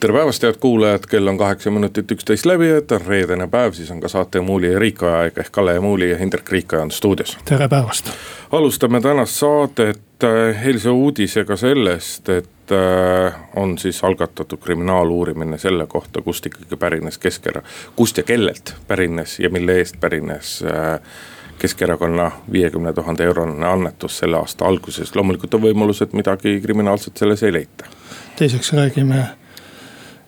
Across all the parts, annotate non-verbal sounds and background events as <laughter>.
tere päevast, head kuulajad, kell on kaheksa minutit üksteist läbi, et on reedene päev, siis on ka saate Muuli ja Riikoja aeg ehk Kalle ja Muuli ja Hindrek Riikoja on stuudios. tere päevast. alustame tänast saadet äh, eilse uudisega sellest, et äh, on siis algatatud kriminaaluurimine selle kohta, kust ikkagi pärines Keskera-, kust ja kellelt pärines ja mille eest pärines äh, Keskerakonna viiekümne tuhande eurone annetus selle aasta alguses, loomulikult on võimalus, et midagi kriminaalset selles ei leita. teiseks räägime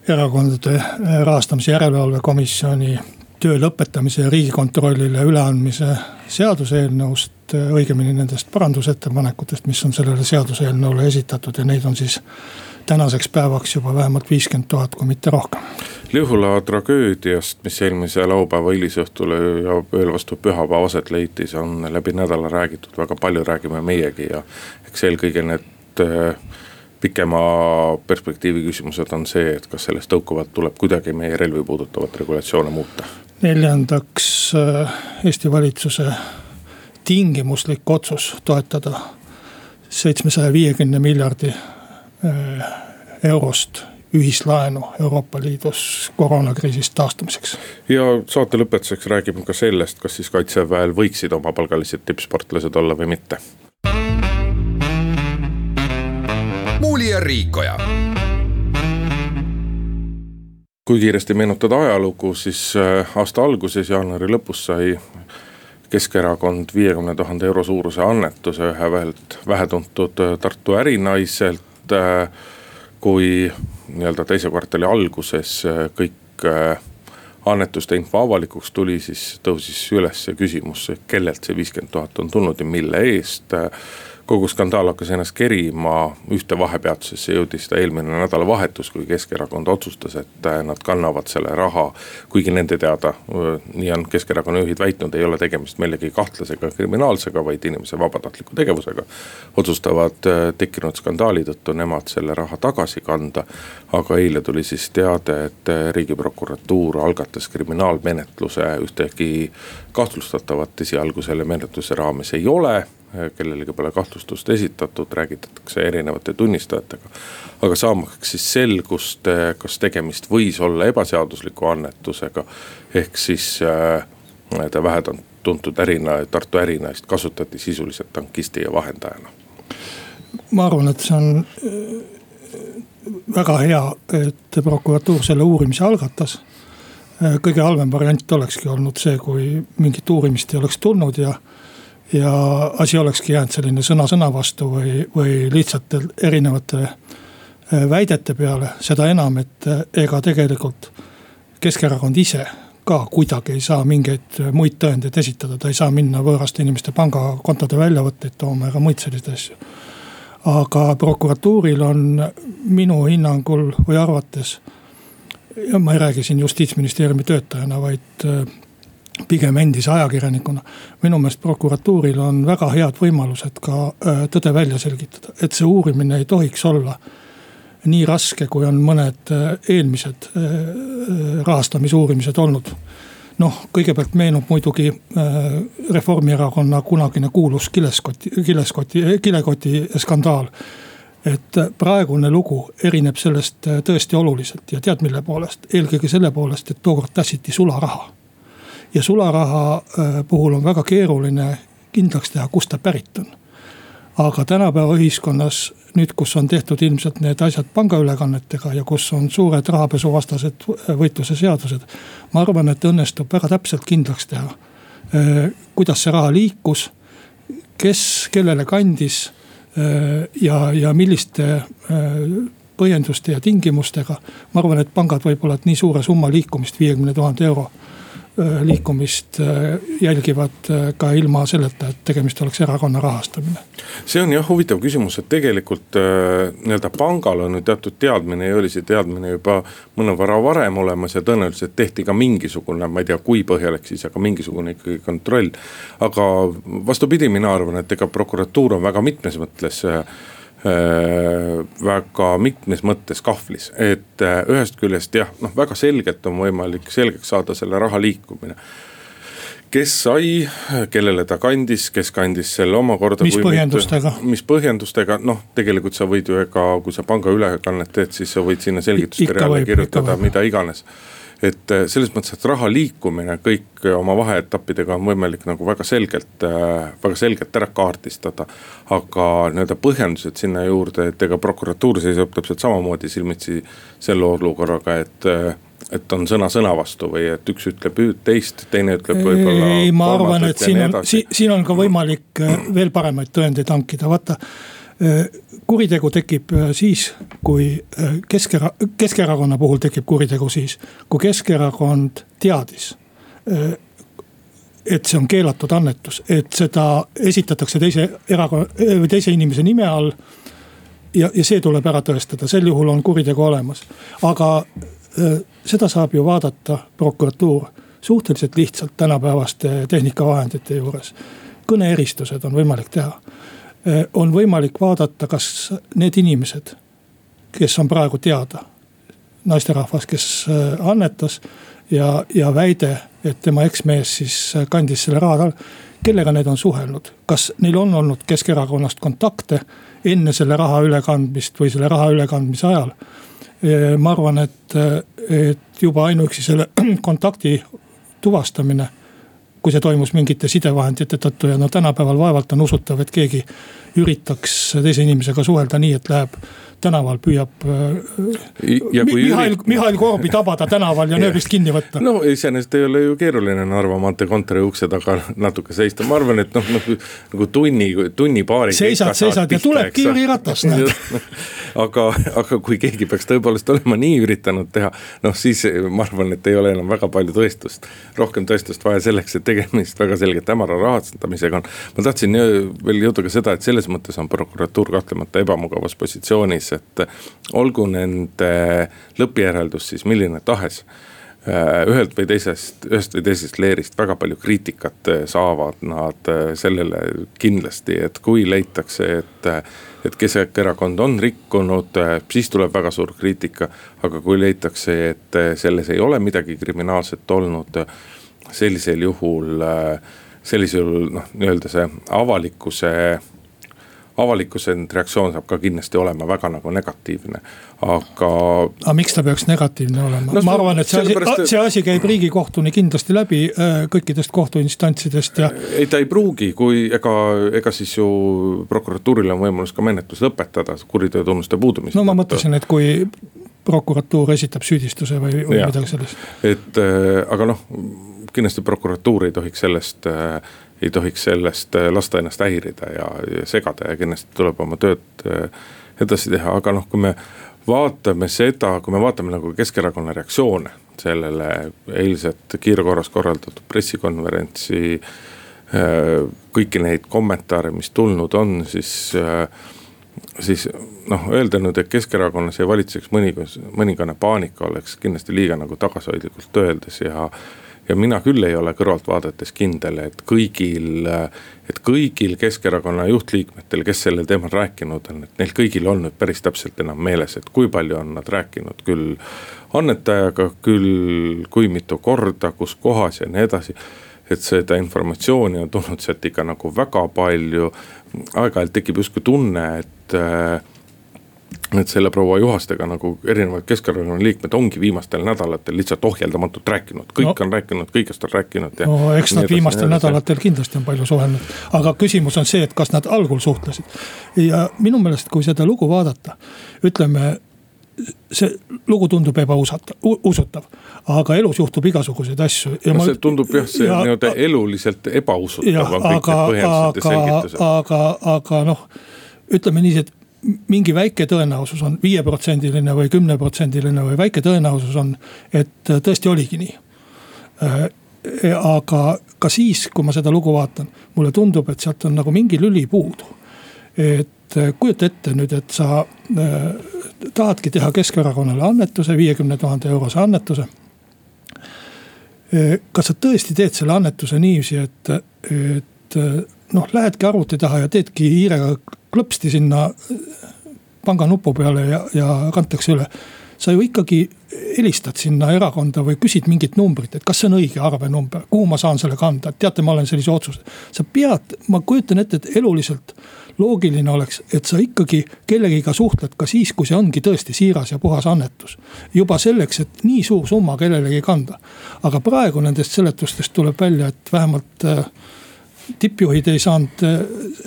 erakondade äh, rahastamise järelevalve komisjoni töö lõpetamise ja riigikontrollile üleandmise seaduseelnõust. Äh, õigemini nendest parandusettepanekutest, mis on sellele seaduseelnõule esitatud ja neid on siis tänaseks päevaks juba vähemalt viiskümmend tuhat, kui mitte rohkem. Lihula tragöödiast, mis eelmise laupäeva hilisõhtul ja veel vastu pühapäeva aset leidis, on läbi nädala räägitud väga palju, räägime meiegi ja eks eelkõige need äh, pikema perspektiivi küsimused on see, et kas sellest tõukuvalt tuleb kuidagi meie relvi puudutavat regulatsioone muuta. neljandaks äh, Eesti valitsuse tingimuslik otsus toetada seitsmesaja viiekümne miljardi äh, eurost ühislaenu Euroopa Liidus koroonakriisist taastumiseks. ja saate lõpetuseks räägime ka sellest, kas siis kaitseväel võiksid omapalgalised tippsportlased olla või mitte ja Riikoja. kui kiiresti meenutada ajalugu, siis äh, aasta alguses, jaanuari lõpus sai Keskerakond viiekümne tuhande euro suuruse annetuse ühelt vähetuntud äh, Tartu ärinaiselt. Äh, kui nii-öelda teise kvartali alguses kõik annetuste info avalikuks tuli, siis tõusis üles küsimus, kellelt see viiskümmend tuhat on tulnud ja mille eest kogu skandaal hakkas ennast kerima, ühte vahepeatusesse jõudis ta eelmine nädalavahetus, kui Keskerakond otsustas, et äh, nad kannavad selle raha. kuigi nende teada, äh, nii on Keskerakonna juhid väitnud, ei ole tegemist millegi kahtlasega, kriminaalsega, vaid inimese vabatahtliku tegevusega. otsustavad äh, tekkinud skandaali tõttu nemad selle raha tagasi kanda. aga eile tuli siis teade, et riigiprokuratuur algatas kriminaalmenetluse, ühtegi kahtlustatavat esialgu selle menetluse raames ei ole kellelegi pole kahtlustust esitatud, räägitakse erinevate tunnistajatega. aga saamaks siis selgust, kas tegemist võis olla ebaseadusliku annetusega, ehk siis äh, vähetuntud ärina, Tartu ärinaist kasutati sisuliselt tankisti ja vahendajana. ma arvan, et see on äh, väga hea, et prokuratuur selle uurimise algatas. Äh, kõige halvem variant olekski olnud see, kui mingit uurimist ei oleks tulnud ja ja asi olekski jäänud selline sõna sõna vastu või, või lihtsalt erinevate äh, väidete peale, seda enam, et äh, ega tegelikult Keskerakond ise ka kuidagi ei saa mingeid muid tõendeid esitada, ta ei saa minna võõraste inimeste pangakontode väljavõtteid tooma ega muid selliseid asju. aga prokuratuuril on minu hinnangul või arvates, ma ei räägi siin justiitsministeeriumi töötajana, vaid äh, pigem endise ajakirjanikuna. minu meelest prokuratuuril on väga head võimalused ka äh, tõde välja selgitada, et see uurimine ei tohiks olla nii raske, kui on mõned äh, eelmised äh, rahastamisuurimised olnud. noh, kõigepealt meenub muidugi Reformierakonna kunagine kuulus kileskoti, kileskoti, kilekoti skandaal et praegune lugu erineb sellest tõesti oluliselt ja tead, mille poolest, eelkõige selle poolest, et tookord tassiti sularaha ja sularaha äh, puhul on väga keeruline kindlaks teha, kust ta pärit on. aga tänapäeva ühiskonnas nüüd, kus on tehtud ilmselt need asjad pangaülekannetega ja kus on suured rahapesuvastased võitluse seadused. ma arvan, et õnnestub väga täpselt kindlaks teha, äh, kuidas see raha liikus, kes kellele kandis äh, ja, ja milliste põhjenduste ja tingimustega. ma arvan, et pangad võib-olla, et nii suure summa liikumist, viiekümne tuhande euro liikumist jälgivad ka ilma selleta, et tegemist oleks erakonna rahastamine. see on jah huvitav küsimus, et tegelikult nii-öelda pangal on ju teatud teadmine ja oli see teadmine juba mõnevõrra varem olemas ja tõenäoliselt tehti ka mingisugune, ma ei tea, kui põhjalik siis, aga mingisugune ikkagi kontroll. aga vastupidi, mina arvan, et ega prokuratuur on väga mitmes mõttes Äh, väga mitmes mõttes kahvlis, et äh, ühest küljest jah, noh väga selgelt on võimalik selgeks saada selle raha liikumine kes sai, kellele ta kandis, kes kandis selle omakorda. mis põhjendustega? mis põhjendustega, noh, tegelikult sa võid ju ega, kui sa pangaülekannet teed, siis sa võid sinna selgituste reale kirjutada mida iganes et äh, selles mõttes, et raha liikumine kõik oma vaheetappidega on võimalik nagu väga selgelt, äh, väga selgelt ära kaardistada. aga nii-öelda põhjendused sinna juurde, et ega prokuratuur seisab täpselt samamoodi silmitsi selle olukorraga, et äh, et on sõna sõna vastu või et üks ütleb teist, teine ütleb võib-olla. ei, ma arvan, et siin on, siin on ka võimalik veel paremaid tõendeid hankida, vaata kuritegu tekib äh, siis, kui äh, Keskera-, Keskerakonna puhul tekib kuritegu siis, kui Keskerakond teadis äh, et see on keelatud annetus, et seda esitatakse teise erakonna teise inimese nime all. ja, ja see tuleb ära tõestada, sel juhul on kuritegu olemas, aga seda saab ju vaadata prokuratuur suhteliselt lihtsalt tänapäevaste tehnikavahendite juures. kõneeristused on võimalik teha Äh, on võimalik vaadata, kas need inimesed, kes on praegu teada, naisterahvas, kes äh, annetas ja, ja väide, et tema eksmees siis äh, kandis selle raha, kellega need on suhelnud, kas neil on olnud Keskerakonnast kontakte enne selle raha ülekandmist või selle raha ülekandmise ajal. ma arvan, et, et juba ainuüksi selle <clears throat> kontakti tuvastamine kui see toimus mingite sidevahendite tõttu ja no tänapäeval vaevalt on usutav, et keegi üritaks teise inimesega suhelda nii, et läheb tänaval püüab ja kui Mihhail ürit..., Mihhail Korbi tabada tänaval ja <laughs> nööbist kinni võtta. no iseenesest ei ole ju keeruline Narva maantee kontori ukse taga <laughs> natuke seista, ma arvan, et noh, noh nagu tunni, tunni-paari. seisad, seisad ja tulebki Jüri Ratas näed aga, aga kui keegi peaks tõepoolest olema nii üritanud teha, noh siis ma arvan, et ei ole enam väga palju tõestust. rohkem tõestust vaja selleks, et tegemist väga selgelt hämara rahastamisega on. ma tahtsin veel jõuda ka seda, et selles mõttes on prokuratuur kahtlemata ebamugavas positsioonis et olgu nende lõppjäreldus siis milline tahes äh, ühelt või teisest, ühest või teisest leerist väga palju kriitikat äh, saavad nad äh, sellele kindlasti, et kui leitakse, et. et Keskerakond on rikkunud, siis tuleb väga suur kriitika. aga kui leitakse, et selles ei ole midagi kriminaalset olnud, sellisel juhul, sellisel juhul noh, nii-öelda see avalikkuse avalikkuse reaktsioon saab ka kindlasti olema väga nagu negatiivne, aga. aga miks ta peaks negatiivne olema no,, ma arvan, et see asi, pärast... see asi käib riigikohtuni kindlasti läbi äh, kõikidest kohtuinstantsidest ja. ei, ta ei pruugi, kui ega, ega siis ju prokuratuuril on võimalus ka menetlus lõpetada kuriteotunnuste puudumise. no ma mõtlesin, et kui prokuratuur esitab süüdistuse või, või midagi sellist. et äh, aga noh, kindlasti prokuratuur ei tohiks sellest äh, ei tohiks sellest äh, lasta ennast häirida ja, ja segada ja kindlasti tuleb oma tööd edasi teha, aga noh, kui me vaatame seda, kui me vaatame nagu Keskerakonna reaktsioone sellele eilset kiirkorras korraldatud pressikonverentsi. Kõiki neid kommentaare, mis tulnud on, siis, siis noh, öelda nüüd, et Keskerakonnas ei valitseks mõnikas, mõningane paanika oleks kindlasti liiga nagu tagasihoidlikult öeldes ja ja mina küll ei ole kõrvalt vaadates kindel, et kõigil, et kõigil Keskerakonna juhtliikmetel, kes sellel teemal rääkinud on, et neil kõigil on nüüd päris täpselt enam meeles, et kui palju on nad rääkinud küll annetajaga, küll kui mitu korda, kus kohas ja nii edasi et seda informatsiooni on tulnud sealt ikka nagu väga palju. Aeg-ajalt tekib justkui tunne, et äh, et selle proua Juhastega nagu erinevad Keskerakonna liikmed ongi viimastel nädalatel lihtsalt ohjeldamatult rääkinud, kõik no. on rääkinud, kõigest on rääkinud. no eks nad viimastel nädalatel kindlasti on palju suhelnud, aga küsimus on see, et kas nad algul suhtlesid. ja minu meelest, kui seda lugu vaadata, ütleme see lugu tundub ebausatav, usutav, aga elus juhtub igasuguseid asju. no see tundub jah, see nii-öelda eluliselt ebausutav on kõik need põhjendused ja selgitused. aga, aga, aga noh, ütleme niiviisi, et mingi väike tõenäosus on viieprotsendiline või kümneprotsendiline või väike tõenäosus on, et tõesti oligi nii. Äh, aga ka siis, kui ma seda lugu vaatan, mulle tundub, et sealt on nagu mingi lüli puudu. et kujuta ette nüüd, et sa äh, tahadki teha Keskerakonnale annetuse, viiekümne tuhande eurose annetuse. kas sa tõesti teed selle annetuse niiviisi, et, et noh, lähedki arvuti taha ja teedki hiirega klõpsti sinna panganupu peale ja, ja kantakse üle sa ju ikkagi helistad sinna erakonda või küsid mingit numbrit, et kas see on õige arvenumber, kuhu ma saan selle kanda, et teate, ma olen sellise otsuse. sa pead, ma kujutan ette, et eluliselt loogiline oleks, et sa ikkagi kellegiga suhtled ka siis, kui see ongi tõesti siiras ja puhas annetus. juba selleks, et nii suur summa kellelegi kanda. aga praegu nendest seletustest tuleb välja, et vähemalt äh, tippjuhid ei saanud, äh,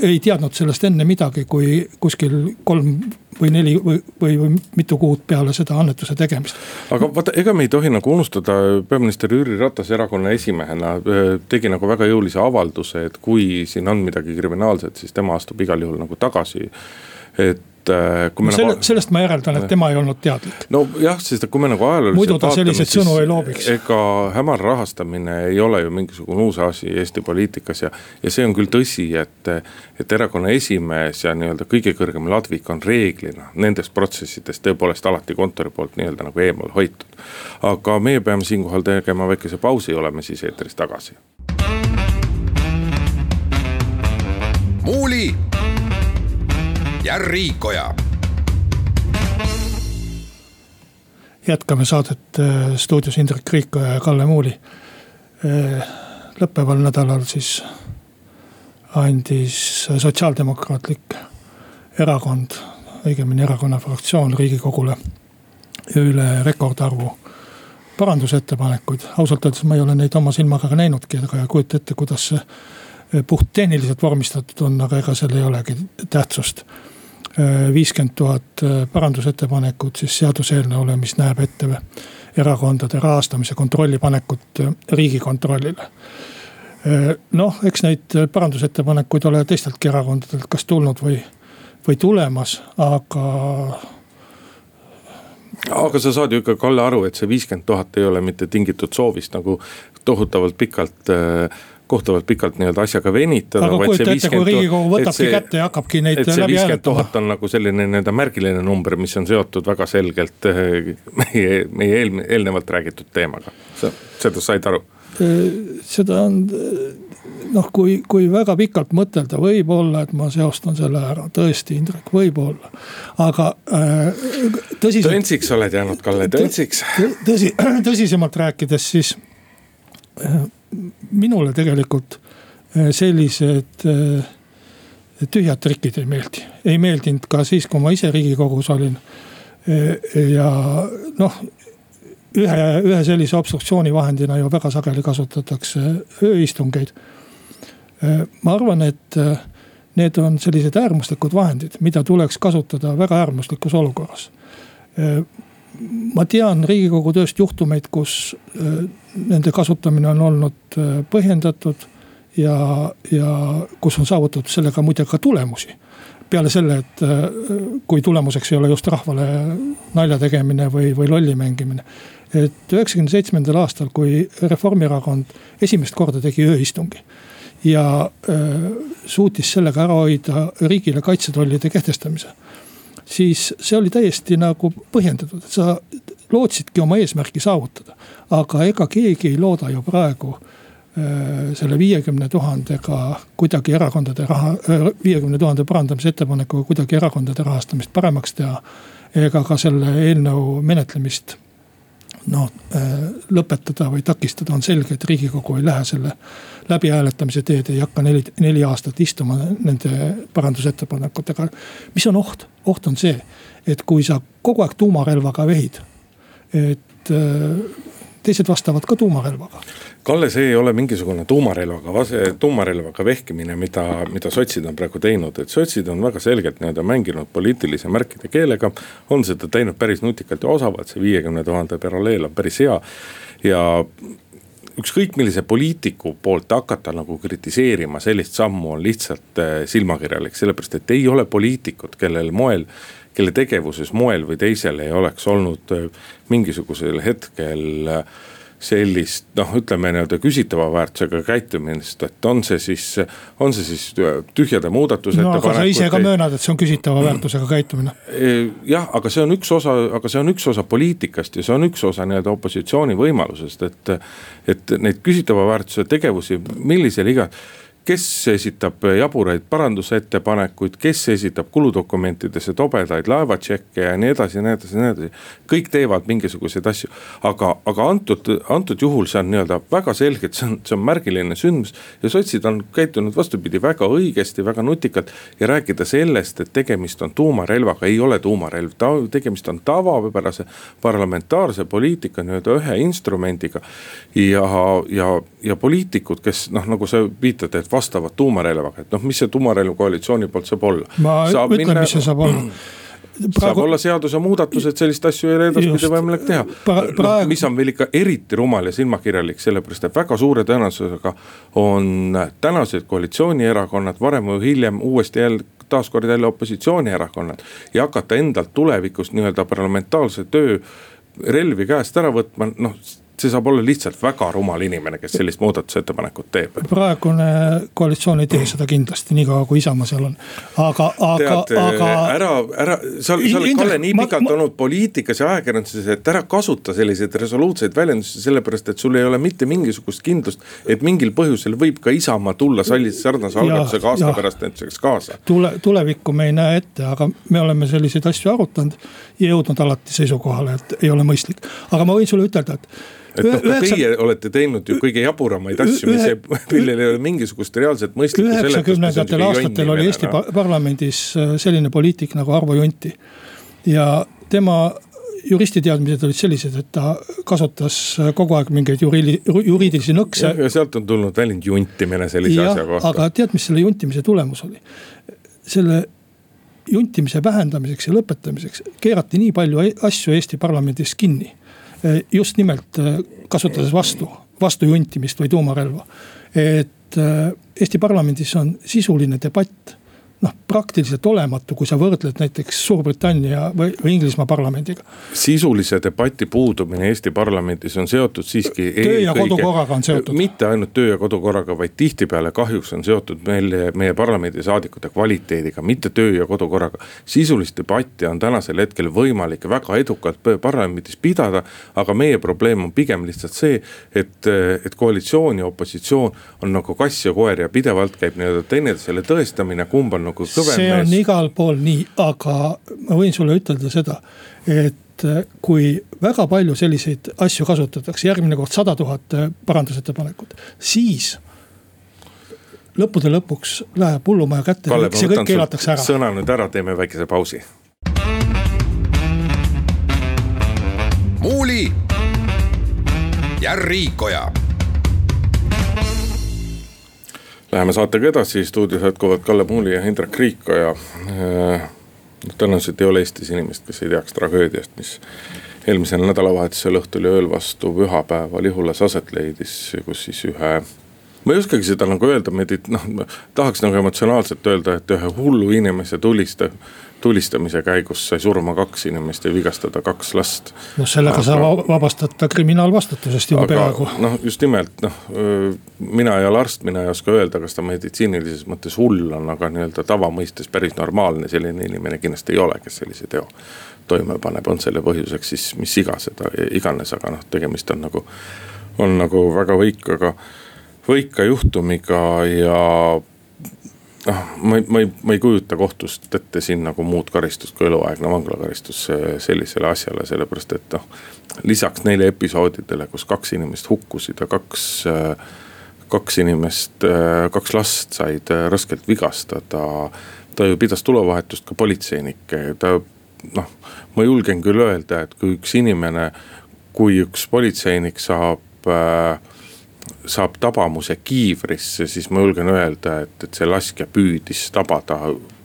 ei teadnud sellest enne midagi, kui kuskil kolm või neli või, või, või mitu kuud peale seda annetuse tegemist. aga vaata, ega me ei tohi nagu unustada, peaminister Jüri Ratas erakonna esimehena äh, tegi nagu väga jõulise avalduse, et kui siin on midagi kriminaalset, siis tema astub igal juhul nagu tagasi. et kui me no selle, nagu. sellest ma järeldan, et tema ei olnud teadlik. nojah, sest kui me nagu ajalooliselt. muidu ta selliseid sõnu ei loobiks. ega hämar rahastamine ei ole ju mingisugune uus asi Eesti poliitikas ja, ja see on küll tõsi, et. et erakonna esimees ja nii-öelda kõige kõrgem ladvik on reeglina nendest protsessidest tõepoolest alati kontori poolt nii-öelda nagu eemal hoitud. aga meie peame siinkohal tegema väikese pausi, oleme siis eetris tagasi. muuli ja Riikoja. jätkame saadet äh, stuudios Indrek Riikoja ja Kalle Muuli. Äh, lõppeval nädalal siis andis Sotsiaaldemokraatlik Erakond, õigemini erakonna fraktsioon riigikogule üle rekordarvu parandusettepanekuid. ausalt öeldes ma ei ole neid oma silmaga näinudki, aga kujuta ette, kuidas see puhttehniliselt vormistatud on, aga ega seal ei olegi tähtsust viiskümmend tuhat äh, parandusettepanekut siis seaduseelnõule, mis näeb ette erakondade rahastamise kontrolli panekut äh, riigikontrollile. Äh, noh, eks neid parandusettepanekuid ole teisteltki erakondadelt kas tulnud või, või tulemas, aga aga sa saad ju ikka, Kalle, aru, et see viiskümmend tuhat ei ole mitte tingitud soovist nagu tohutavalt pikalt äh, kohutavalt pikalt nii-öelda asjaga venitada. aga kujuta ette, kui riigikogu võtabki see, kätte ja hakkabki neid läbi hääletama. on nagu selline nii-öelda märgiline number, mis on seotud väga selgelt eh, meie, meie eel, eelnevalt räägitud teemaga. seda said aru? Eh, seda on noh, kui, kui väga pikalt mõtelda, võib-olla, et ma seostan selle ära, tõesti, Indrek, võib-olla. aga äh, tõsiselt. tõntsiks oled jäänud, Kalle, tõntsiks. tõsi, tõsisemalt rääkides, siis äh, minule tegelikult äh, sellised äh, tühjad trikid ei meeldi. ei meeldinud ka siis, kui ma ise riigikogus olin. Äh, ja noh, ühe, ühe sellise obstruktsioonivahendina ju väga sageli kasutatakse ööistungeid. ma arvan, et need on sellised äärmuslikud vahendid, mida tuleks kasutada väga äärmuslikus olukorras ma tean riigikogu tööst juhtumeid, kus äh, nende kasutamine on olnud äh, põhjendatud ja, ja kus on saavutatud sellega muide ka tulemusi. peale selle, et äh, kui tulemuseks ei ole just rahvale nalja tegemine või, või lolli mängimine. et üheksakümne seitsmendal aastal, kui Reformierakond esimest korda tegi ööistungi ja äh, suutis sellega ära hoida riigile kaitsetollide kehtestamise siis see oli täiesti nagu põhjendatud, et sa lootsidki oma eesmärki saavutada. aga ega keegi ei looda ju praegu äh, selle viiekümne tuhandega kuidagi erakondade raha, äh, viiekümne tuhande parandamise ettepanekuga kuidagi erakondade rahastamist paremaks teha. ega ka selle eelnõu menetlemist noh äh, lõpetada või takistada, on selge, et riigikogu ei lähe selle läbihääletamise teed, ei hakka neli, neli aastat istuma nende parandusettepanekutega. mis on oht? Oht on see, et kui sa kogu aeg tuumarelvaga vehid, et äh, teised vastavad ka tuumarelvaga. Kalle, see ei ole mingisugune tuumarelvaga, tuumarelvaga vehkimine, mida, mida sotsid on praegu teinud, et sotsid on väga selgelt nii-öelda mänginud poliitilise märkide keelega. on seda teinud päris nutikalt ja osavalt, see viiekümne tuhande paralleel on päris hea ja ükskõik millise poliitiku poolt hakata nagu kritiseerima sellist sammu on lihtsalt äh, silmakirjalik, sellepärast et ei ole poliitikud, kellel moel kelle tegevuses moel või teisel ei oleks olnud äh, mingisugusel hetkel äh, sellist noh, ütleme nii-öelda küsitava väärtusega käitumist, et on see siis, on see siis tühjade muudatusettepanekud. no aga sa ise ka möönad, et see on küsitava väärtusega käitumine. jah, aga see on üks osa, aga see on üks osa poliitikast ja see on üks osa nii-öelda opositsiooni võimalusest, et. et neid küsitava väärtuse tegevusi, millisel iga kes esitab jaburaid parandusettepanekuid, kes esitab kuludokumentidesse tobedaid laevatšekke ja nii edasi ja nii edasi ja nii edasi. kõik teevad mingisuguseid asju, aga, aga antud, antud juhul see on nii-öelda väga selgelt, see on, see on märgiline sündmus. ja sotsid on käitunud vastupidi väga õigesti, väga nutikalt ja rääkida sellest, et tegemist on tuumarelvaga, ei ole tuumarelv, tegemist on tavapärase parlamentaarse poliitika nii-öelda ühe instrumendiga. ja, ja, ja poliitikud, kes noh, nagu sa viitad, et vastavad tuumarelvaga, et noh, mis see tuumarelv koalitsiooni poolt saab olla. ma saab ütlen minna..., mis see saab olla <clears throat> Praegu... saab olla seadusemuudatused, sellist asju ei ole edaspidi võimalik teha pra. Praegu... No, mis on veel ikka eriti rumal ja silmakirjalik, sellepärast et väga suure tõenäosusega on tänased koalitsioonierakonnad varem või hiljem uuesti jälle taaskord jälle opositsioonierakonnad. ja hakata endalt tulevikus nii-öelda parlamentaarse töö relvi käest ära võtma, noh see saab olla lihtsalt väga rumal inimene, kes sellist muudatusettepanekut teeb. praegune koalitsioon ei tee seda kindlasti, niikaua kui Isamaa seal on, aga, aga, aga. ära, ära, sa, sa oled Kalle nii pikalt ma, olnud poliitikas ja ajakirjanduses, et ära kasuta selliseid resoluutseid väljendusi, sellepärast et sul ei ole mitte mingisugust kindlust. et mingil põhjusel võib ka Isamaa tulla sallis sarnase algatusega aasta ja, pärast näiteks kaasa. tule, tulevikku me ei näe ette, aga me oleme selliseid asju arutanud ja jõudnud alati seisukohale, et ei ole mõistlik, aga ma võin sulle ütelda, et et noh, ka teie olete teinud ju kõige jaburamaid asju, mis <laughs> millel ei ole mingisugust reaalset mõistlikku seletust. üheksakümnendatel aastatel oli Eesti parlamendis äh, selline poliitik nagu Arvo Junti. ja tema juristiteadmised olid sellised, et ta kasutas äh, kogu aeg mingeid juriidi, juriidilisi nõkse. ja sealt on tulnud väljend juntimine sellise ja, asja kohta. aga tead, mis selle juntimise tulemus oli? selle juntimise vähendamiseks ja lõpetamiseks keerati nii palju asju Eesti parlamendis kinni just nimelt eh, kasutades vastu, vastujuntimist või tuumarelva. et eh, Eesti parlamendis on sisuline debatt noh, praktiliselt olematu, kui sa võrdled näiteks Suurbritannia või, või Inglismaa parlamendiga. sisulise debati puudumine Eesti parlamendis on seotud siiski. töö ja kodukorraga on seotud. mitte ainult töö ja kodukorraga, vaid tihtipeale kahjuks on seotud meil, meie parlamendisaadikute kvaliteediga, mitte töö ja kodukorraga. sisulist debatti on tänasel hetkel võimalik väga edukalt parlamendis pidada, aga meie probleem on pigem lihtsalt see, et, et koalitsioon ja opositsioon on nagu kass ja koer ja pidevalt käib nii-öelda teineteisele tõestamine, kumb on nagu kõvem see on mees. igal pool nii, aga ma võin sulle ütelda seda, et äh, kui väga palju selliseid asju kasutatakse, järgmine kord sada tuhat äh, parandusettepanekut, siis lõppude lõpuks läheb hullumaja kätte see kõik keelatakse ära. sõna nüüd ära, teeme väikese pausi. muuli ja Riikoja Läheme saatega edasi, stuudios jätkuvad Kalle Muuli ja Indrek Riikoja. Äh, noh, tõenäoliselt ei ole Eestis inimest, kes ei teaks tragöödiast, mis eelmisel nädalavahetusel õhtul ja ööl vastu pühapäeva Lihulas aset leidis, kus siis ühe ma ei oskagi seda nagu öelda, noh tahaks nagu emotsionaalselt öelda, et ühe hullu inimese tulista, tulistamise käigus sai surma kaks inimest ja vigastada kaks last. noh, sellega aga, sa vabastad ta kriminaalvastutusest juba peaaegu. noh, just nimelt noh, mina ei ole arst, mina ei oska öelda, kas ta meditsiinilises mõttes hull on, aga nii-öelda tavamõistes päris normaalne selline inimene kindlasti ei ole, kes sellise teo toime paneb, on selle põhjuseks siis mis iga seda iganes, aga noh, tegemist on nagu, on nagu väga võikaga, võika juhtumiga ja noh, ma ei, ma ei, ma ei kujuta kohtust ette siin nagu muud karistust kui eluaegne vanglakaristus sellisele asjale, sellepärast et noh. lisaks neile episoodidele, kus kaks inimest hukkusid ja kaks, kaks inimest, kaks last said raskelt vigastada. ta ju pidas tulevahetust ka politseinikke, ta noh, ma julgen küll öelda, et kui üks inimene, kui üks politseinik saab äh, saab tabamuse kiivrisse, siis ma julgen öelda, et, et see laskja püüdis tabada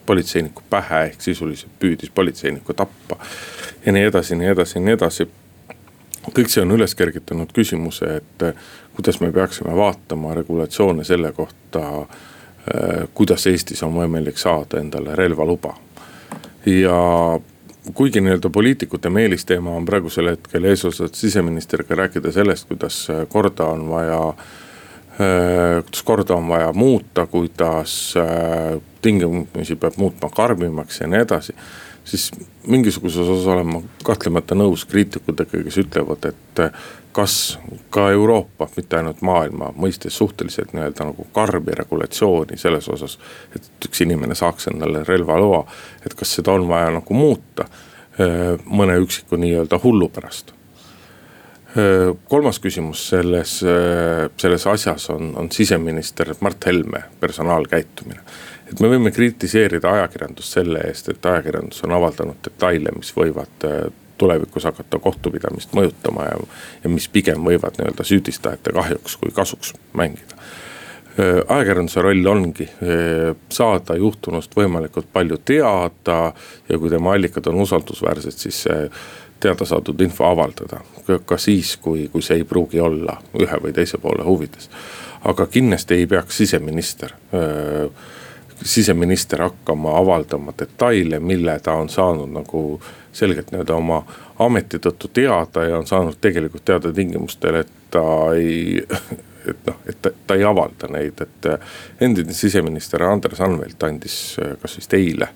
politseiniku pähe ehk sisuliselt püüdis politseinikku tappa. ja nii edasi, nii edasi, nii edasi. kõik see on üles kergitanud küsimuse, et kuidas me peaksime vaatama regulatsioone selle kohta, kuidas Eestis on võimalik saada endale relvaluba. ja kuigi nii-öelda poliitikute meelisteema on praegusel hetkel eesotsas siseministriga rääkida sellest, kuidas korda on vaja kuidas korda on vaja muuta, kuidas tingimusi peab muutma karmimaks ja nii edasi. siis mingisuguses osas olen ma kahtlemata nõus kriitikutega, kes ütlevad, et kas ka Euroopa, mitte ainult maailma mõistes suhteliselt nii-öelda nagu karmi regulatsiooni selles osas. et üks inimene saaks endale relvaloa, et kas seda on vaja nagu muuta mõne üksiku nii-öelda hullu pärast kolmas küsimus selles, selles asjas on, on siseminister Mart Helme personaalkäitumine. Et me võime kritiseerida ajakirjandust selle eest, et ajakirjandus on avaldanud detaile, mis võivad tulevikus hakata kohtupidamist mõjutama ja, ja mis pigem võivad nii-öelda süüdistajate kahjuks kui kasuks mängida. ajakirjanduse roll ongi saada juhtunust võimalikult palju teada ja kui tema allikad on usaldusväärsed, siis teada saadud info avaldada. ka siis, kui, kui see ei pruugi olla ühe või teise poole huvides. aga kindlasti ei peaks siseminister, siseminister hakkama avaldama detaile, mille ta on saanud nagu selgelt nii-öelda oma ameti tõttu teada ja on saanud tegelikult teada tingimustel, et ta ei <laughs> et noh, et ta, ta ei avalda neid, et endine siseminister Andres Anvelt andis kas vist eile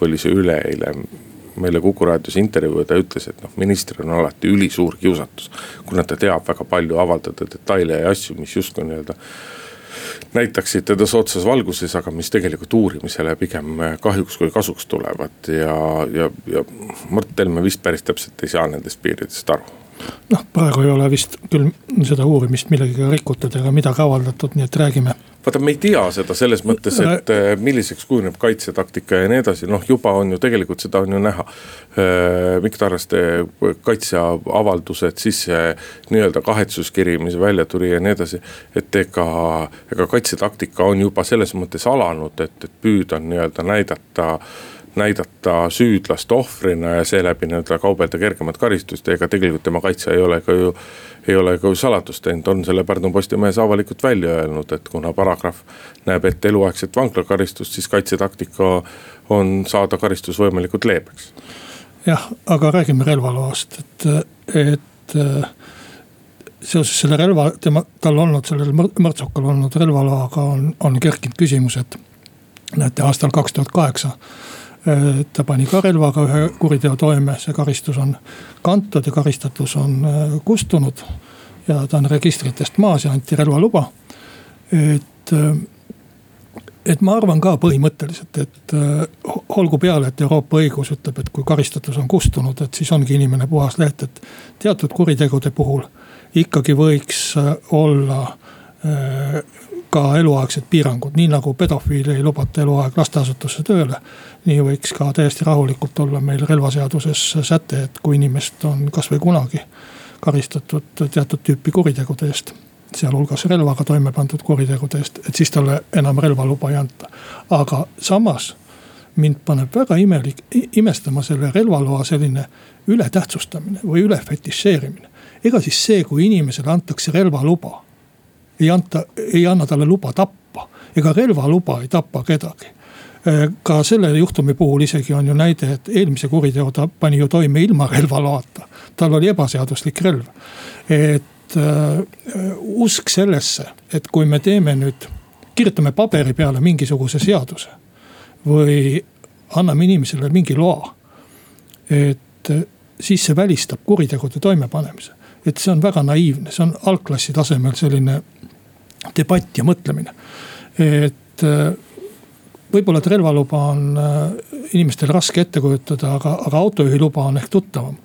või oli see üleeile meile Kuku raadios intervjuu ja ta ütles, et noh, ministril on alati ülisuur kiusatus. kuna ta teab väga palju avaldada detaile ja asju, mis justkui nii-öelda näitaksid teda soodsas valguses, aga mis tegelikult uurimisele pigem kahjuks kui kasuks tulevad ja, ja, ja Mart Helme vist päris täpselt ei saa nendest piiridest aru noh, praegu ei ole vist küll seda uurimist millegagi rikutud ega midagi avaldatud, nii et räägime vaata, me ei tea seda selles mõttes, et äh, milliseks kujuneb kaitsetaktika ja nii edasi, noh juba on ju tegelikult seda on ju näha. Äh, Mikk Tarraste kaitseavaldused, siis see nii-öelda kahetsuskiri, mis välja tuli ja nii edasi. et ega, ega kaitsetaktika on juba selles mõttes alanud, et, et püüda nii-öelda näidata näidata süüdlast ohvrina ja seeläbi nii-öelda kaubelda kergemat karistust, ega tegelikult tema kaitse ei ole ka ju ei ole ka ju saladust teinud, on selle Pärnu Postimehes avalikult välja öelnud, et kuna paragrahv näeb ette eluaegset vanglakaristust, siis kaitsetaktika on saada karistus võimalikult leebeks. jah, aga räägime relvaloast, et, et seoses selle relva, tema, tal olnud sellel mõrtsukal olnud relvaloaga on, on kerkinud küsimus, et näete aastal kaks tuhat kaheksa ta pani ka relvaga ühe kuriteo toime, see karistus on kantud ja karistatus on äh, kustunud. ja ta on registritest maas ja anti relvaluba. et, äh, et ma arvan ka põhimõtteliselt, et äh, olgu peale, et Euroopa õigus ütleb, et kui karistatus on kustunud, et siis ongi inimene puhas leht, et teatud kuritegude puhul ikkagi võiks olla ka eluaegsed piirangud, nii nagu pedofiili ei lubata eluaeg lasteasutusse tööle. nii võiks ka täiesti rahulikult olla meil relvaseaduses säte, et kui inimest on kasvõi kunagi karistatud teatud tüüpi kuritegude eest sealhulgas relvaga toime pandud kuritegude eest, et siis talle enam relvaluba ei anta. aga samas mind paneb väga imelik, imestama selle relvaloa selline ületähtsustamine või ülefetišeerimine. ega siis see, kui inimesele antakse relvaluba ei anta, ei anna talle luba tappa. ega relvaluba ei tapa kedagi. Äh, ka selle juhtumi puhul isegi on ju näide, et eelmise kuriteo ta pani ju toime ilma relvaloata. tal oli ebaseaduslik relv. et äh, usk sellesse, et kui me teeme nüüd, kirjutame paberi peale mingisuguse seaduse. või anname inimesele mingi loa. et äh, siis see välistab kuritegude toimepanemise et see on väga naiivne, see on algklassi tasemel selline debatt ja mõtlemine. et äh, võib-olla, et relvaluba on äh, inimestel raske ette kujutada, aga, aga autojuhiluba on ehk tuttavam.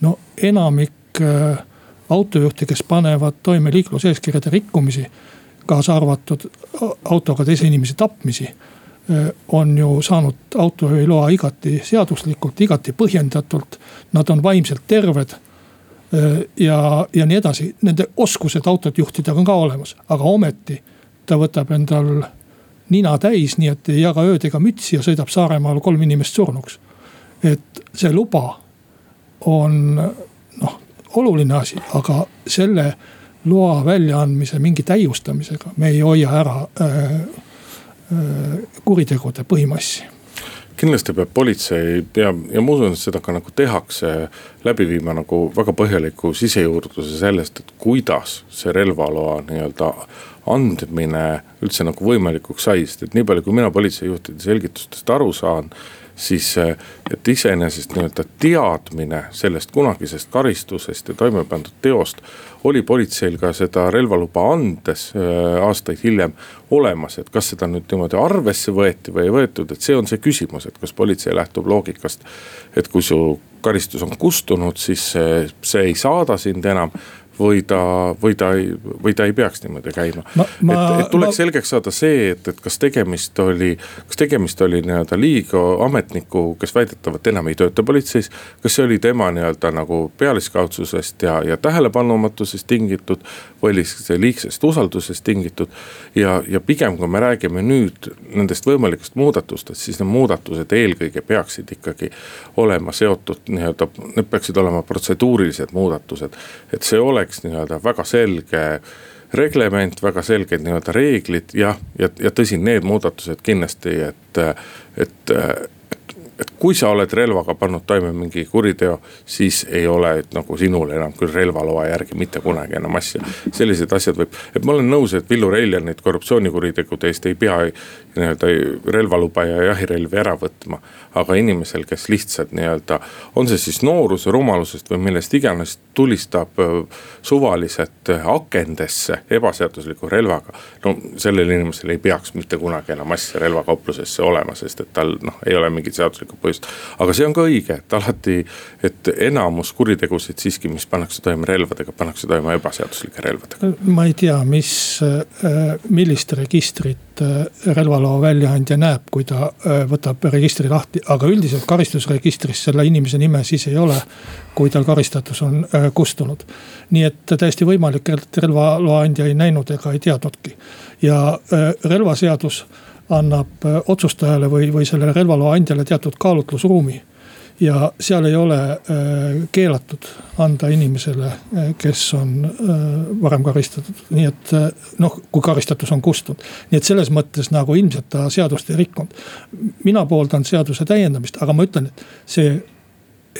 no enamik äh, autojuhte, kes panevad toime liikluseeskirjade rikkumisi, kaasa arvatud autoga teise inimese tapmisi on ju saanud autojuhiloa igati seaduslikult, igati põhjendatult. Nad on vaimselt terved ja, ja nii edasi, nende oskused autot juhtida on ka olemas, aga ometi ta võtab endal nina täis, nii et ei jaga ööd ega mütsi ja sõidab Saaremaal kolm inimest surnuks. et see luba on noh, oluline asi, aga selle loa väljaandmise mingi täiustamisega me ei hoia ära äh, äh, kuritegude põhimassi kindlasti peab politsei ja, ja ma usun, et seda ka nagu tehakse, läbi viima nagu väga põhjaliku sisejuurdluse sellest, et kuidas see relvaloa nii-öelda andmine üldse nagu võimalikuks sai, sest et nii palju, kui mina politseijuhtide selgitustest aru saan siis et iseenesest nii-öelda teadmine sellest kunagisest karistusest ja toime pandud teost oli politseil ka seda relvaluba andes äh, aastaid hiljem olemas, et kas seda nüüd niimoodi arvesse võeti või ei võetud, et see on see küsimus, et kas politsei lähtub loogikast. et kui su karistus on kustunud, siis see, see ei saada sind enam või ta, või ta ei, või ta ei peaks niimoodi käima. et, et tuleks ma... selgeks saada see, et, et kas tegemist oli, kas tegemist oli nii-öelda liiga ametniku, kes väidetavalt enam ei tööta politseis. kas see oli tema nii-öelda nagu pealiskaudsusest ja, ja tähelepanumatusest tingitud või oli see liigsest usaldusest tingitud. ja, ja pigem, kui me räägime nüüd nendest võimalikest muudatustest, siis need muudatused eelkõige peaksid ikkagi olema seotud nii-öelda, need peaksid olema protseduurilised muudatused, et see oleks oleks nii-öelda väga selge reglement, väga selged nii-öelda reeglid ja, ja, ja tõsi, need muudatused kindlasti, et, et et kui sa oled relvaga pannud toime mingi kuriteo, siis ei ole nagu sinul enam küll relvaloa järgi mitte kunagi enam asja. sellised asjad võib, et ma olen nõus, et Villu Reiljan neid korruptsioonikuritegude eest ei pea nii-öelda relvaluba ja jahirelvi ära võtma. aga inimesel, kes lihtsalt nii-öelda, on see siis nooruse, rumalusest või millest iganes, tulistab suvaliselt akendesse ebaseadusliku relvaga. no sellel inimesel ei peaks mitte kunagi enam asja relvakauplusesse olema, sest et tal noh, ei ole mingit seaduslikku põhjust. aga see on ka õige, et alati, et enamus kuritegusid siiski, mis pannakse toime relvadega, pannakse toime ebaseaduslike relvadega. ma ei tea, mis, äh, millist registrit äh, relvaloa väljaandja näeb, kui ta äh, võtab registri lahti, aga üldiselt karistusregistris selle inimese nime siis ei ole kui tal karistatus on kustunud. nii et täiesti võimalik, et relvaloa andja ei näinud ega ei teadnudki. ja relvaseadus annab äh, otsustajale või, või sellele relvaloa andjale teatud kaalutlusruumi. Ja seal ei ole äh, keelatud anda inimesele, äh, kes on varem karistatud, nii et noh, kui karistatus on kustunud. nii et selles mõttes nagu ilmselt ta seadust ei rikkunud. mina pooldan seaduse täiendamist, aga ma ütlen, et see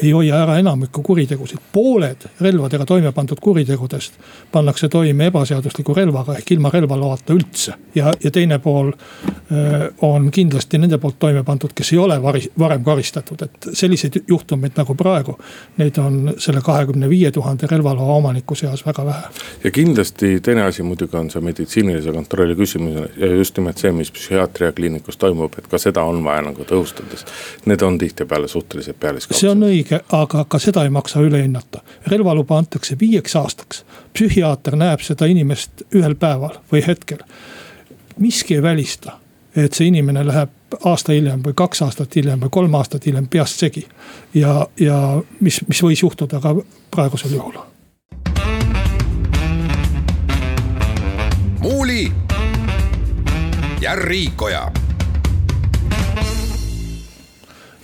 ei hoia ära enamikku kuritegusid. pooled relvadega toime pandud kuritegudest pannakse toime ebaseadusliku relvaga ehk ilma relvaloata üldse. ja, ja teine pool äh, on kindlasti nende poolt toime pandud, kes ei ole vari, varem karistatud, et selliseid juhtumeid nagu praegu. Neid on selle kahekümne viie tuhande relvaloa omaniku seas väga vähe. ja kindlasti teine asi muidugi on see meditsiinilise kontrolli küsimus ja just nimelt see, mis psühhiaatriakliinikus toimub, et ka seda on vaja nagu tõhustada, sest need on tihtipeale suhteliselt pealiskaudsed. see on õige õige, aga ka seda ei maksa üle hinnata. relvaluba antakse viieks aastaks, psühhiaater näeb seda inimest ühel päeval või hetkel. miski ei välista, et see inimene läheb aasta hiljem või kaks aastat hiljem või kolm aastat hiljem peast segi. ja, ja mis, mis võis juhtuda ka praegusel juhul. muuli ja Riikoja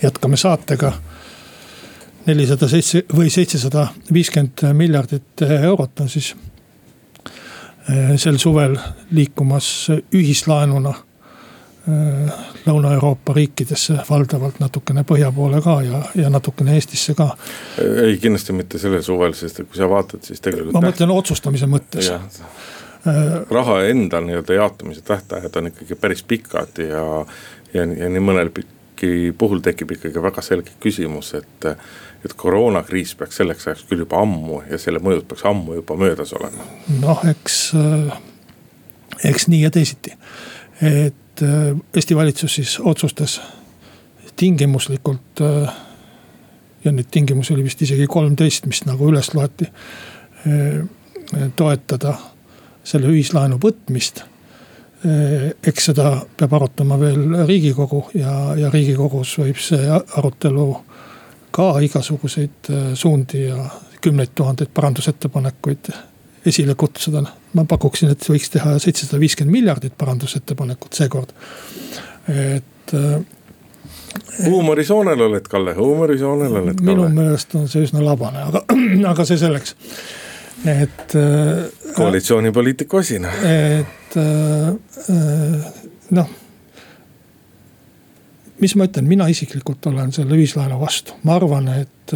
jätkame saatega nelisada seitse või seitsesada viiskümmend miljardit eurot on siis eh, sel suvel liikumas ühislaenuna eh, Lõuna-Euroopa riikidesse, valdavalt natukene põhja poole ka ja, ja natukene Eestisse ka. ei, kindlasti mitte sellel suvel, sest kui sa vaatad, siis tegelikult. ma mõtlen otsustamise mõttes. raha enda nii-öelda jaotamise tähtajad on ikkagi päris pikad ja, ja, ja nii mõnelgi puhul tekib ikkagi väga selge küsimus, et et koroonakriis peaks selleks ajaks küll juba ammu ja selle mõjud peaks ammu juba möödas olema. noh, eks, äh, eks nii ja teisiti. et äh, Eesti valitsus siis otsustas tingimuslikult. Äh, ja neid tingimusi oli vist isegi kolmteist, mis nagu üles loeti. toetada selle ühislaenu võtmist eks seda peab arutama veel riigikogu ja, ja riigikogus võib see arutelu ka igasuguseid äh, suundi ja kümneid tuhandeid parandusettepanekuid esile kutsuda. ma pakuksin, et võiks teha seitsesada viiskümmend miljardit parandusettepanekut seekord, et äh, huumorisoonel oled, Kalle, huumorisoonel oled, minu meelest on see üsna labane, aga, <clears throat> aga see selleks, et. Äh, koalitsioonipoliitiku asina. et noh mis ma ütlen, mina isiklikult olen selle ühislaenu vastu, ma arvan, et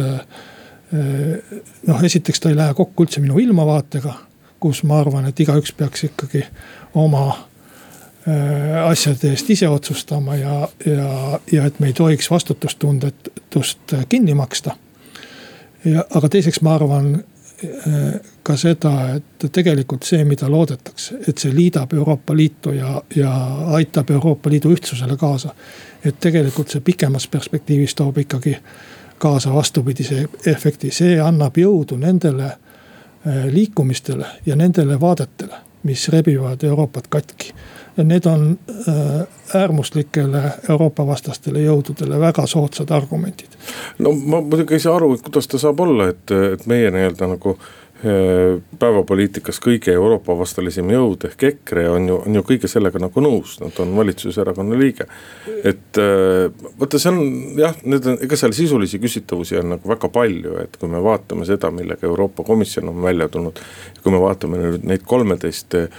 noh, esiteks ta ei lähe kokku üldse minu ilmavaatega, kus ma arvan, et igaüks peaks ikkagi oma asjade eest ise otsustama ja, ja, ja et me ei tohiks vastutustundetust kinni maksta. ja, aga teiseks ma arvan ka seda, et tegelikult see, mida loodetakse, et see liidab Euroopa Liitu ja, ja aitab Euroopa Liidu ühtsusele kaasa. Et tegelikult see pikemas perspektiivis toob ikkagi kaasa vastupidise efekti, see annab jõudu nendele äh, liikumistele ja nendele vaadetele, mis rebivad Euroopat katki. Need on äh, äärmuslikele Euroopa vastastele jõududele väga soodsad argumendid. no ma muidugi ei saa aru, et kuidas ta saab olla, et, et meie nii-öelda nagu Äh, päevapoliitikas kõige Euroopa vastalisem jõud ehk EKRE on ju, on ju kõige sellega nagu nõus, nad on valitsuserakonna liige. et äh, vaata, see on jah, need on, ega seal sisulisi küsitavusi on nagu väga palju, et kui me vaatame seda, millega Euroopa Komisjon on välja tulnud. kui me vaatame nüüd neid kolmeteist Äh,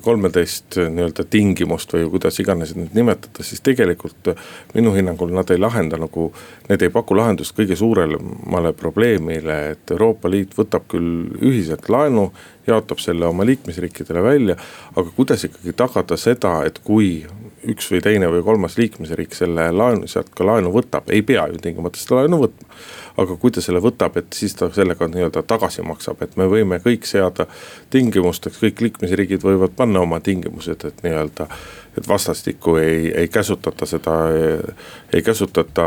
kolmeteist äh, nii-öelda tingimust või kuidas iganes neid nimetada, siis tegelikult äh, minu hinnangul nad ei lahenda nagu. Need ei paku lahendust kõige suuremale probleemile, et Euroopa Liit võtab küll ühiselt laenu, jaotab selle oma liikmesriikidele välja. aga kuidas ikkagi tagada seda, et kui üks või teine või kolmas liikmesriik selle laenu, sealt ka laenu võtab, ei pea ju tingimata seda laenu võtma. Aga kui ta selle võtab, et siis ta sellega nii-öelda tagasi maksab, et me võime kõik seada tingimusteks, kõik liikmesriigid võivad panna oma tingimused, et nii-öelda et vastastikku ei, ei käsutata seda, ei käsutata,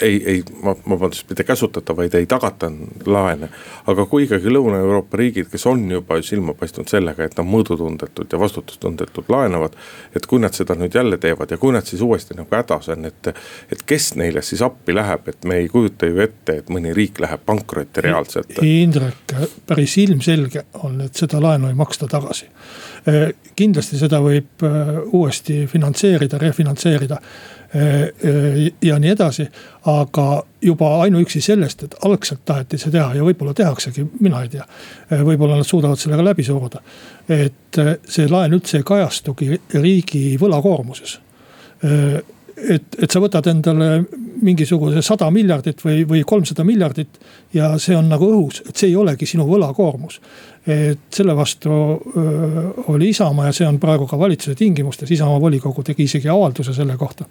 ei, ei, vabandust, mitte käsutata, vaid ei tagata laene. aga kui ikkagi Lõuna-Euroopa riigid, kes on juba silma paistnud sellega, et nad mõõdutundetult ja vastutustundetult laenavad. et kui nad seda nüüd jälle teevad ja kui nad siis uuesti nagu hädas on, et, et kes neile siis appi läheb, et me ei kujuta ju ette, et mõni riik läheb pankrotti reaalselt. Indrek, päris ilmselge on, et seda laenu ei maksta tagasi kindlasti seda võib äh, uuesti finantseerida, refinantseerida äh, ja nii edasi. aga juba ainuüksi sellest, et algselt taheti see teha ja võib-olla tehaksegi, mina ei tea. võib-olla nad suudavad sellega läbi suruda. et see laen üldse ei kajastugi riigi võlakoormuses et, et sa võtad endale mingisuguse sada miljardit või, või kolmsada miljardit ja see on nagu õhus, et see ei olegi sinu võlakoormus. Et selle vastu oli Isamaa ja see on praegu ka valitsuse tingimustes, Isamaa volikogu tegi isegi avalduse selle kohta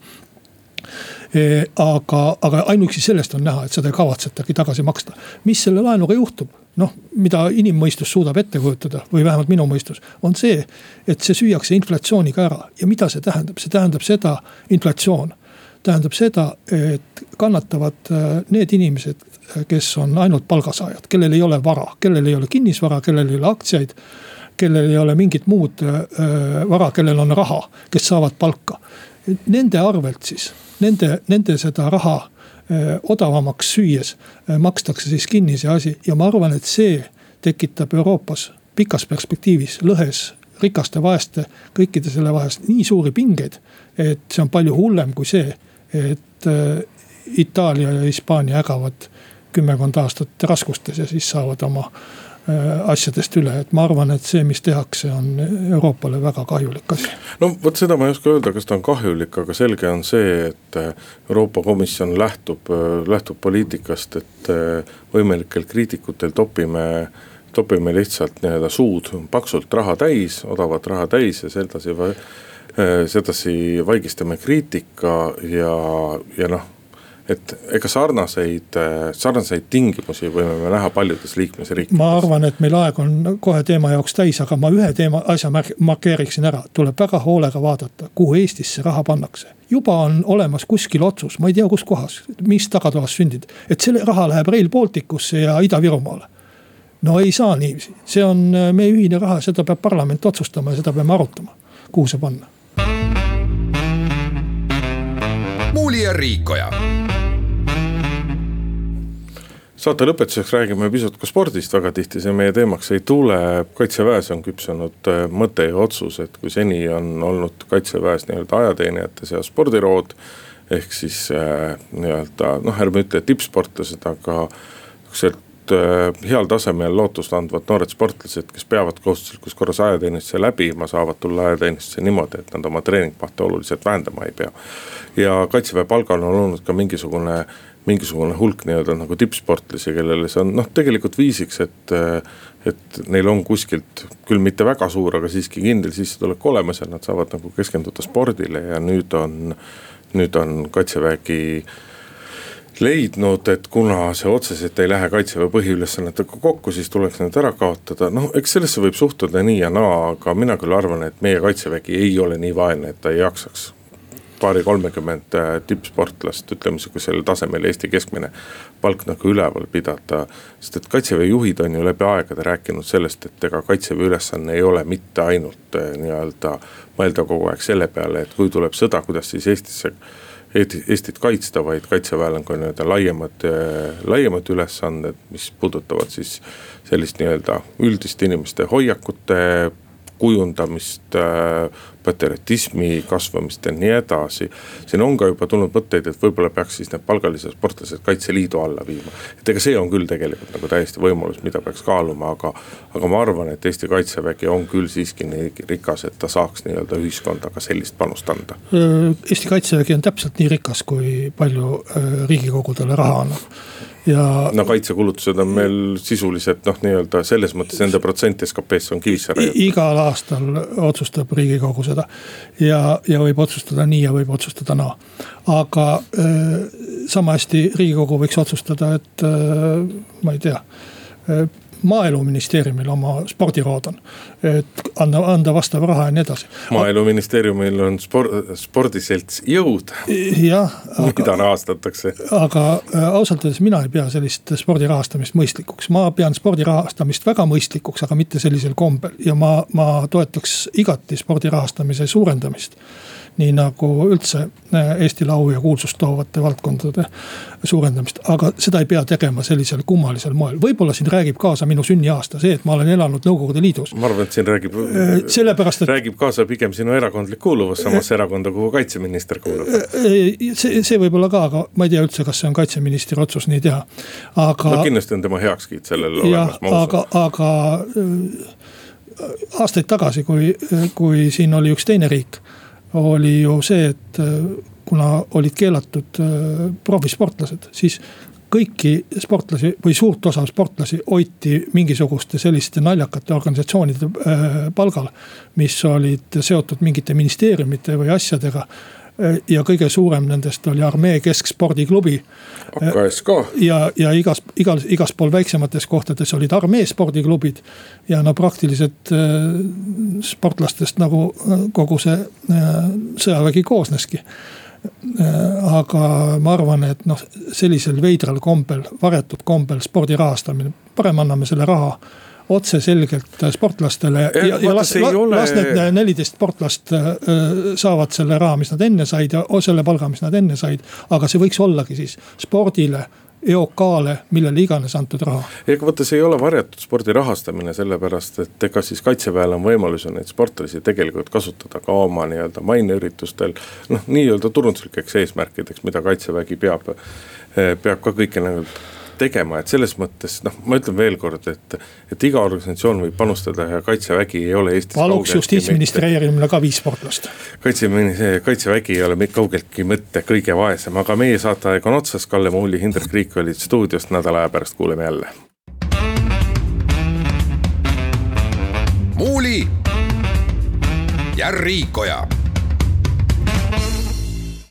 e,. aga, aga ainuüksi sellest on näha, et seda ei kavatsetagi tagasi maksta. mis selle laenuga juhtub? noh, mida inimmõistus suudab ette kujutada või vähemalt minu mõistus, on see, et see süüakse inflatsiooniga ära ja mida see tähendab, see tähendab seda, inflatsioon tähendab seda, et kannatavad äh, need inimesed, kes on ainult palgasaajad, kellel ei ole vara, kellel ei ole kinnisvara, kellel ei ole aktsiaid. kellel ei ole mingit muud äh, vara, kellel on raha, kes saavad palka. Nende arvelt siis, nende, nende seda raha Äh, odavamaks süües äh, makstakse siis kinni see asi ja ma arvan, et see tekitab Euroopas pikas perspektiivis lõhes rikaste, vaeste, kõikide selle vahest nii suuri pingeid. et see on palju hullem kui see, et äh, Itaalia ja Hispaania ägavad kümmekond aastat raskustes ja siis saavad oma Äh, asjadest üle, et ma arvan, et see, mis tehakse, on Euroopale väga kahjulik asi. no vot seda ma ei oska öelda, kas ta on kahjulik, aga selge on see, et äh, Euroopa Komisjon lähtub, äh, lähtub poliitikast, et võimalikel kriitikutel topime topime lihtsalt nii-öelda suud paksult raha täis, odavat raha täis ja sedasi, sedasi vaigistame kriitika ja, ja noh et ega sarnaseid, sarnaseid tingimusi võime me näha paljudes liikmesriikides. ma arvan, et meil aeg on kohe teema jaoks täis, aga ma ühe teema, asja markeeriksin ära, tuleb väga hoolega vaadata, kuhu Eestis see raha pannakse. juba on olemas kuskil otsus, ma ei tea, kus kohas, mis tagatoas sündinud, et selle raha läheb Rail Balticusse ja Ida-Virumaale no ei saa niiviisi, see on meie ühine raha, seda peab parlament otsustama ja seda peame arutama, kuhu see panna. Muuli ja Riikoja saate lõpetuseks räägime pisut ka spordist, väga tihti see meie teemaks ei tule. kaitseväes on küpsenud äh, mõte ja otsus, et kui seni on olnud kaitseväes nii-öelda ajateenijate seas spordirood. ehk siis äh, nii-öelda noh, ärme ütle tippsportlased, aga sihukesed heal tasemel lootust andvad noored sportlased, kes peavad kohustuslikus korras ajateenistuse läbima, saavad tulla ajateenistusse niimoodi, et nad oma treeningmahte oluliselt vähendama ei pea. ja kaitseväe palgal on olnud ka mingisugune, mingisugune hulk nii-öelda nagu tippsportlasi, kellele see on noh, tegelikult viisiks, et et neil on kuskilt küll mitte väga suur, aga siiski kindel sissetulek olemas ja nad saavad nagu keskenduda spordile ja nüüd on, nüüd on kaitsevägi äh, leidnud, et kuna see otseselt ei lähe kaitseväe põhiülesannetega kokku, siis tuleks need ära kaotada, noh, eks sellesse võib suhtuda nii ja naa, aga mina küll arvan, et meie kaitsevägi ei ole nii vaene, et ta ei jaksaks paari-kolmekümmend äh, tippsportlast, ütleme sihukesel tasemel Eesti keskmine palk nagu üleval pidada. sest et kaitseväe juhid on ju läbi aegade rääkinud sellest, et ega kaitseväe ülesanne ei ole mitte ainult äh, nii-öelda mõelda kogu aeg selle peale, et kui tuleb sõda, kuidas siis Eestisse Eestit kaitsta, vaid kaitseväel on ka nii-öelda laiemad, laiemad ülesanded, mis puudutavad siis sellist nii-öelda üldist inimeste hoiakute kujundamist, äh, patriotismi kasvamist ja nii edasi. siin on ka juba tulnud mõtteid, et võib-olla peaks siis need palgalised sportlased Kaitseliidu alla viima. et ega see on küll tegelikult nagu täiesti võimalus, mida peaks kaaluma, aga, aga ma arvan, et Eesti kaitsevägi on küll siiski nii rikas, et ta saaks nii-öelda ühiskonda ka sellist panust anda. Eesti kaitsevägi on täpselt nii rikas, kui palju äh, riigikogu talle raha annab ja. no kaitsekulutused on meil sisuliselt noh, nii-öelda selles mõttes nende protsent SKP-st on kivisse raiutud. igal aastal otsustab riigikogu seda ja, ja võib otsustada nii ja võib otsustada naa. aga äh, sama hästi riigikogu võiks otsustada, et äh, ma ei tea maaeluministeeriumil oma spordirood on. et anda, anda vastav raha ja nii edasi. maaeluministeeriumil on sport, spordiselts Jõud. jah. mida rahastatakse. aga äh, ausalt öeldes mina ei pea sellist spordi rahastamist mõistlikuks, ma pean spordi rahastamist väga mõistlikuks, aga mitte sellisel kombel ja ma, ma toetaks igati spordi rahastamise suurendamist nii nagu üldse äh, Eestile au ja kuulsust toovate valdkondade suurendamist. aga seda ei pea tegema sellisel kummalisel moel, võib-olla siin räägib kaasa minu sünniaasta, see, et ma olen elanud Nõukogude Liidus. ma arvan, et siin räägib äh,, sellepärast, et. räägib kaasa pigem sinu erakondlik kuuluvus samasse erakonda, kuhu kaitseminister kuulub. Äh, see, see võib olla ka, aga ma ei tea üldse, kas see on kaitseministri otsus nii teha, aga. no kindlasti on tema heakskiit sellele olemas, ma usun. aga, aga aastaid tagasi, kui, kui siin oli üks teine riik oli ju see, et äh, kuna olid keelatud äh, profisportlased, siis kõiki sportlasi või suurt osa sportlasi hoiti mingisuguste selliste naljakate organisatsioonide äh, palgal. mis olid seotud mingite ministeeriumite või asjadega ja kõige suurem nendest oli armee keskspordiklubi. AKS ka. ja, ja igas, igal, igas pool väiksemates kohtades olid armee spordiklubid. ja no praktiliselt äh, sportlastest nagu äh, kogu see äh, sõjavägi koosneski aga ma arvan, et noh, sellisel veidral kombel, varjatud kombel spordi rahastamine, parem anname selle raha otseselgelt sportlastele ja, ja, ja las, ole... las need neliteist sportlast äh, saavad selle raha, mis nad enne said ja selle palga, mis nad enne said. aga see võiks ollagi siis spordile EOK-le, millele iganes antud raha. ega vaata, see ei ole varjatud spordi rahastamine, sellepärast et ega siis kaitseväel on võimalus ju neid sportlasi tegelikult kasutada ka oma nii-öelda maineüritustel. noh, nii-öelda turunduslikeks eesmärkideks, mida kaitsevägi peab, peab ka kõike nagu tegema, et selles mõttes noh, ma ütlen veel kord, et, et iga organisatsioon võib panustada ja kaitsevägi ei ole Eestis. paluks justiitsministeeriumile ka viis sportlast. kaitseministeerium, kaitsevägi ei ole kaugeltki mitte kõige vaesem, aga meie saateaeg on otsas, Kalle Muuli, Hindrek Riik olid stuudios, nädala aja pärast kuuleme jälle. muuli ja Riikoja